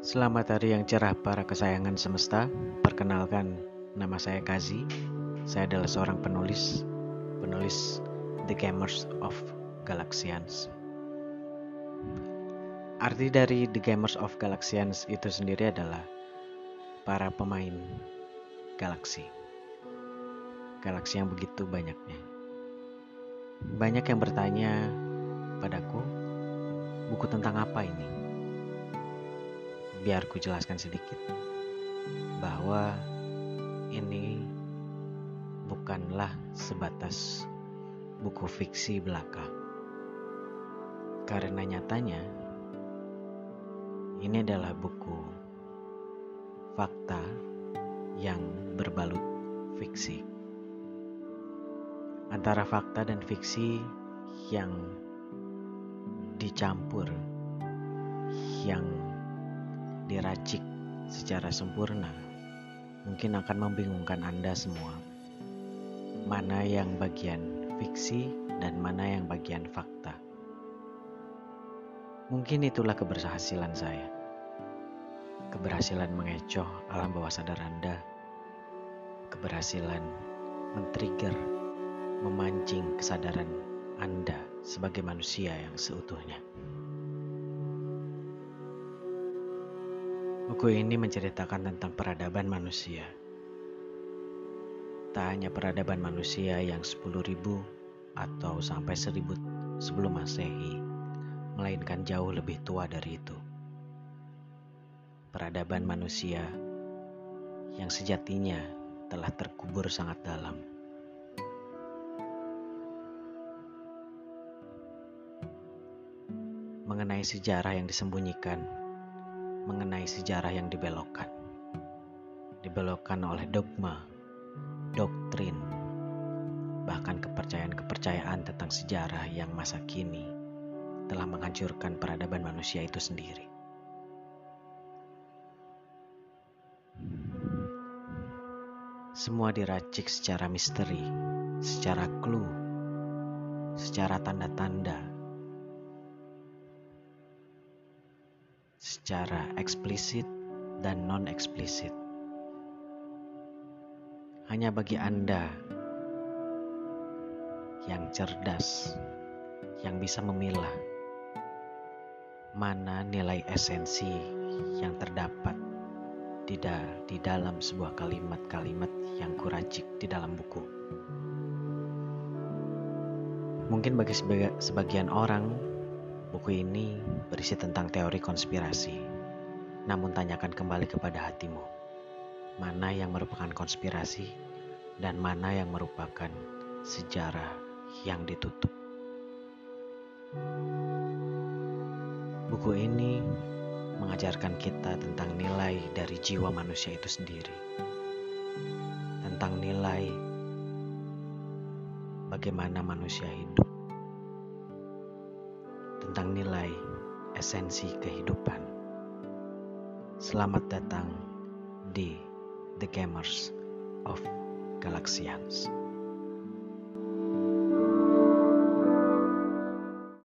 Selamat hari yang cerah para kesayangan semesta. Perkenalkan, nama saya Kazi. Saya adalah seorang penulis, penulis The Gamers of Galaxians. Arti dari The Gamers of Galaxians itu sendiri adalah para pemain galaksi. Galaksi yang begitu banyaknya. Banyak yang bertanya padaku, buku tentang apa ini? Biar ku jelaskan sedikit bahwa ini bukanlah sebatas buku fiksi belaka. Karena nyatanya ini adalah buku fakta yang berbalut fiksi. Antara fakta dan fiksi yang dicampur, yang diracik secara sempurna, mungkin akan membingungkan Anda semua. Mana yang bagian fiksi dan mana yang bagian fakta. Mungkin itulah keberhasilan saya. Keberhasilan mengecoh alam bawah sadar Anda. Keberhasilan men-trigger, memancing kesadaran Anda sebagai manusia yang seutuhnya. Buku ini menceritakan tentang peradaban manusia. Tak hanya peradaban manusia yang 10.000 atau sampai 1000 sebelum Masehi, melainkan jauh lebih tua dari itu. Peradaban manusia yang sejatinya telah terkubur sangat dalam. Mengenai sejarah yang disembunyikan, mengenai sejarah yang dibelokkan. Dibelokkan oleh dogma, doktrin, bahkan kepercayaan-kepercayaan tentang sejarah yang masa kini telah menghancurkan peradaban manusia itu sendiri. Semua diracik secara misteri, secara clue, secara tanda-tanda, secara eksplisit dan non-eksplisit. Hanya bagi Anda yang cerdas, yang bisa memilah mana nilai esensi yang terdapat di, di dalam sebuah kalimat-kalimat yang kuracik di dalam buku. Mungkin bagi sebagian orang, buku ini berisi tentang teori konspirasi. Namun tanyakan kembali kepada hatimu, mana yang merupakan konspirasi dan mana yang merupakan sejarah yang ditutup. Buku ini mengajarkan kita tentang nilai dari jiwa manusia itu sendiri, tentang nilai bagaimana manusia hidup, tentang nilai esensi kehidupan. Selamat datang di The Gamers of Galaxians.